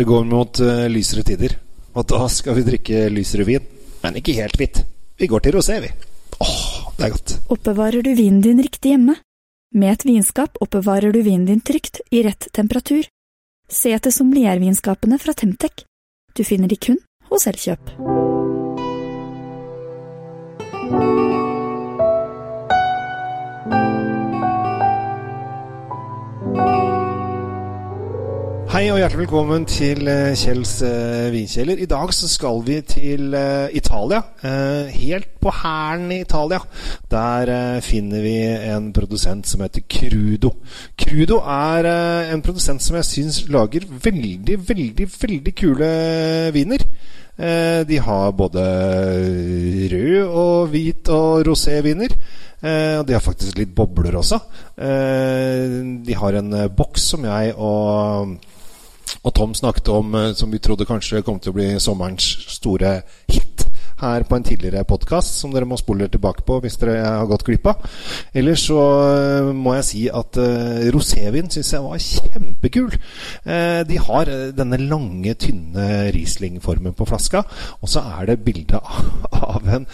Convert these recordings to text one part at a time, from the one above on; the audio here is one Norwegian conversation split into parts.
Det går mot uh, lysere tider, og da skal vi drikke lysere vin. Men ikke helt hvitt. Vi går til rosé, vi. Åh, det er godt. Oppbevarer du vinen din riktig hjemme? Med et vinskap oppbevarer du vinen din trygt, i rett temperatur. Se etter sommeliervinskapene fra Temtec. Du finner de kun hos Elkjøp. Hei og hjertelig velkommen til eh, Kjells uh, vinkjeller. I dag så skal vi til uh, Italia. Helt på hæren i Italia. Der finner vi en produsent som heter Crudo. Crudo er en produsent som jeg syns lager veldig, veldig, veldig kule viner. de har både rød og hvit og roséviner. og de har faktisk litt bobler også. de har en boks som jeg og og Tom snakket om, eh, som vi trodde kanskje kom til å bli sommerens store hit her på en tidligere podkast, som dere må spole tilbake på hvis dere har gått glipp av. Ellers så uh, må jeg si at uh, rosévin syns jeg var kjempekul. Uh, de har denne lange, tynne Riesling-formen på flaska, og så er det bilde av en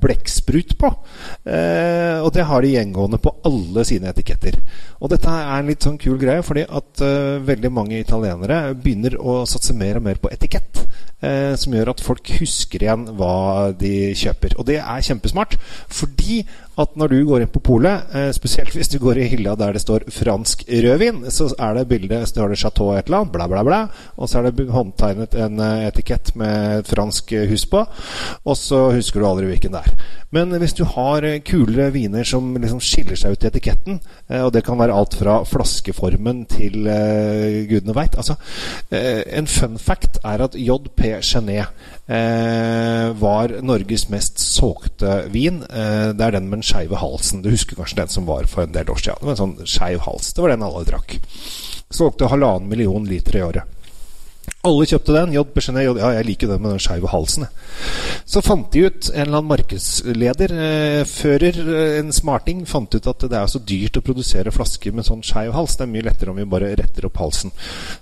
blekksprut på. og det har de gjengående på alle sine etiketter. Og dette er en litt sånn kul greie, fordi at veldig mange italienere begynner å satse mer og mer på etikett eh, som gjør at folk husker igjen hva de kjøper. Og det er kjempesmart, fordi at når du går inn på polet, eh, spesielt hvis du går i hylla der det står 'fransk rødvin', så er det bilde Så har det Chateau et eller annet, bla, bla, bla, og så er det håndtegnet en eh, etikett med et fransk hus på, og så husker du aldri hvilken det er. Men hvis du har kule viner som liksom skiller seg ut i etiketten, eh, og det kan være alt fra flaskeformen til eh, gudene veit altså, eh, En fun fact er at JP Genet eh, var Norges mest solgte vin. Eh, det er den med den skeive halsen. Du husker kanskje den som var for en del år siden. Det var en sånn skeiv hals. Det var den alle drakk. Solgte halvannen million liter i året. Alle kjøpte den. J. Bechenet, ja, jeg liker den med den skeive halsen. Så fant de ut, en eller annen markedsleder, eh, fører, eh, en smarting, fant ut at det er så dyrt å produsere flasker med sånn skeiv hals. Det er mye lettere om vi bare retter opp halsen.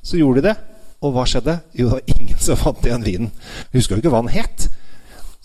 Så gjorde de det. Og hva skjedde? Jo, det var ingen som fant igjen vinen. Husker jo ikke hva den het.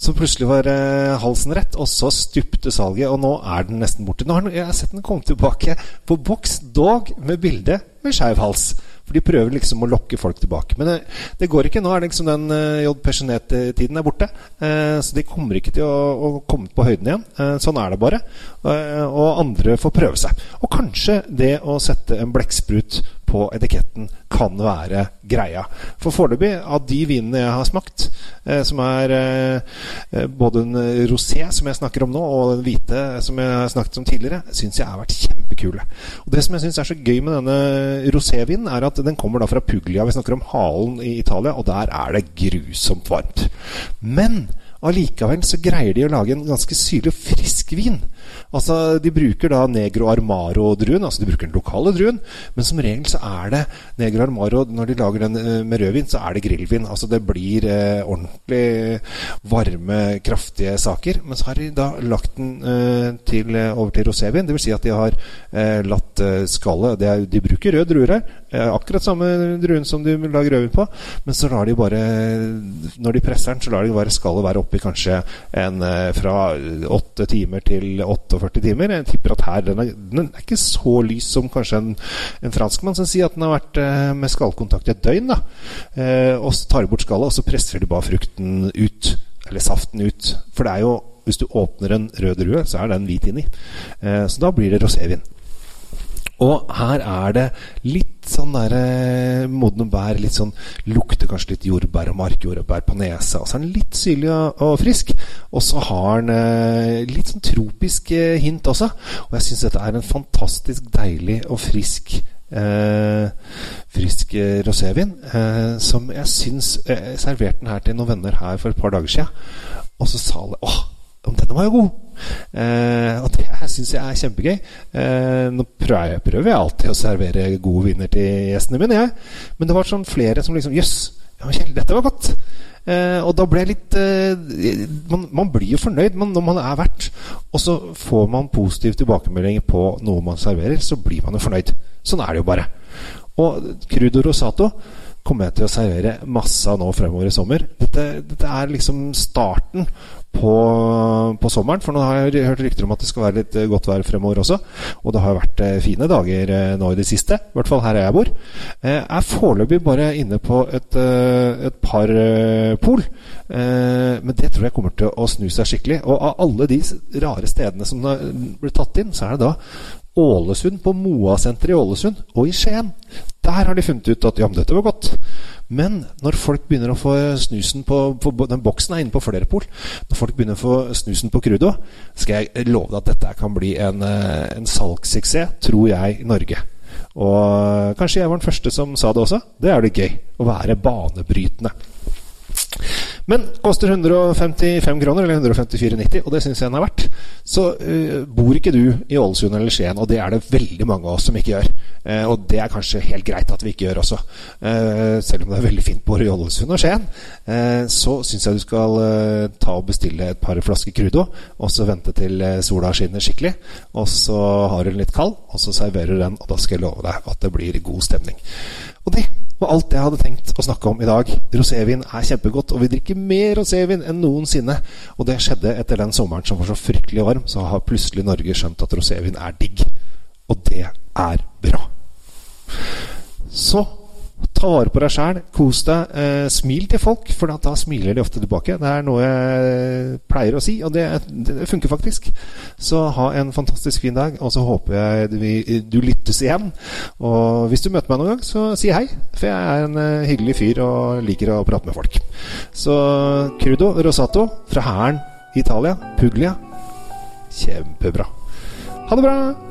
Så plutselig var eh, halsen rett, og så stupte salget. Og nå er den nesten borte. Nå har jeg har sett den komme tilbake på boks, dog med bilde med skeiv hals. For de prøver liksom å lokke folk tilbake. Men det, det går ikke. Nå er det liksom den eh, J. Pesjenet-tiden er borte. Uh, så de kommer ikke til å, å komme på høyden igjen. Uh, sånn er det bare. og andre får prøve seg. Og kanskje det å sette en blekksprut på etiketten kan være greia. For foreløpig, av de vinene jeg har smakt, eh, som er eh, både en rosé, som jeg snakker om nå, og den hvite, som jeg har snakket om tidligere, syns jeg har vært kjempekule. Og Det som jeg syns er så gøy med denne rosévinen, er at den kommer da fra Puglia. Vi snakker om halen i Italia, og der er det grusomt varmt. Men allikevel så greier de å lage en ganske syrlig og frisk vin. Altså, De bruker da Negro Armaro-druen, altså de bruker den lokale druen, men som regel så er det Negro Armaro Når de lager den eh, med rødvin, så er det grillvin. Altså det blir eh, ordentlig varme, kraftige saker. Men så har de da lagt den eh, til, eh, over til rosévin. Dvs. Si at de har eh, latt eh, skallet De bruker rød druer her. Akkurat samme druen som de lager rødvin på, men så lar de bare Når de presser den, så lar de bare skallet være oppi kanskje en, fra 8 timer til 48 timer. Jeg tipper at her den er, den er ikke så lys som kanskje en, en franskmann som sier at den har vært eh, med skallkontakt i et døgn. da eh, Og så tar de bort skallet, og så presser de bare frukten ut. Eller saften ut. For det er jo hvis du åpner en rød drue, så er den hvit inni. Eh, så da blir det rosévin. Og her er det litt sånn der eh, modne bær. Litt sånn Lukter kanskje litt jordbær og markjordbær på nesa. Og så er den litt syrlig og, og, frisk. Og så har den eh, litt sånn tropisk eh, hint også. Og jeg syns dette er en fantastisk deilig og frisk Eh, frisk eh, rosévin. Eh, som jeg syns Jeg eh, serverte den her til noen venner her for et par dager siden. Og så sa alle åh, denne var jo god! Syns jeg er kjempegøy. Eh, nå prøver jeg, prøver jeg, alltid å servere gode viner til gjestene mine, jeg. Men det var sånn flere som liksom Jøss, ja, dette var godt! Eh, og da ble jeg litt eh, man, man, blir jo fornøyd man, når man er vert. Og så får man positiv tilbakemelding på noe man serverer, så blir man jo fornøyd. Sånn er det jo bare. Og Crudo Rosato kommer jeg til å servere masse av nå fremover i sommer. Dette, dette er liksom starten på, på, sommeren. For nå har jeg hørt rykter om at det skal være litt godt vær fremover også. Og det har vært fine dager nå i det siste. I hvert fall her jeg bor. Jeg er foreløpig bare inne på et, et par pol. Men det tror jeg kommer til å snu seg skikkelig. Og av alle de rare stedene som blir tatt inn, så er det da Ålesund, på Moasenteret i Ålesund og i Skien. Der har de funnet ut at ja, men dette var godt. Men når folk begynner å få snusen på, på Den boksen er inne på flere pol. Når folk begynner å få snusen på Crudo, skal jeg love deg at dette kan bli en, eh, en salgssuksess, tror jeg, i Norge. Og kanskje jeg var den første som sa det også. Det er det gøy. Å være banebrytende. Men koster 155 kroner, eller 154,90, og det syns jeg den er verdt. Så uh, bor ikke du i Ålesund eller Skien, og det er det veldig mange av oss som ikke gjør. Uh, og det er kanskje helt greit at vi ikke gjør også. Uh, selv om det er veldig fint både i Ålesund og Skien, så syns jeg du skal ta og bestille et par flasker Crudo, og så vente til sola skinner skikkelig. Og så har du den litt kald, og så serverer du den, og da skal jeg love deg at det blir god stemning. Og det var alt jeg hadde tenkt å snakke om i dag. Rosévin er kjempegodt, og vi drikker mer rosévin enn noensinne. Og det skjedde etter den sommeren som var så fryktelig varm. Så har plutselig Norge skjønt at rosévin er digg. Og det er bra. Så ta vare på deg sjæl. Kos deg. Eh, smil til folk, for da smiler de ofte tilbake. Det er noe jeg pleier å si, og det, det funker faktisk. Så ha en fantastisk fin dag, og så håper jeg du, du lyttes igjen. Og hvis du møter meg noen gang, så si hei, for jeg er en uh, hyggelig fyr og liker å prate med folk. Så Crudo Rosato fra Hæren Italia, Puglia. Kjempebra. Ha det bra!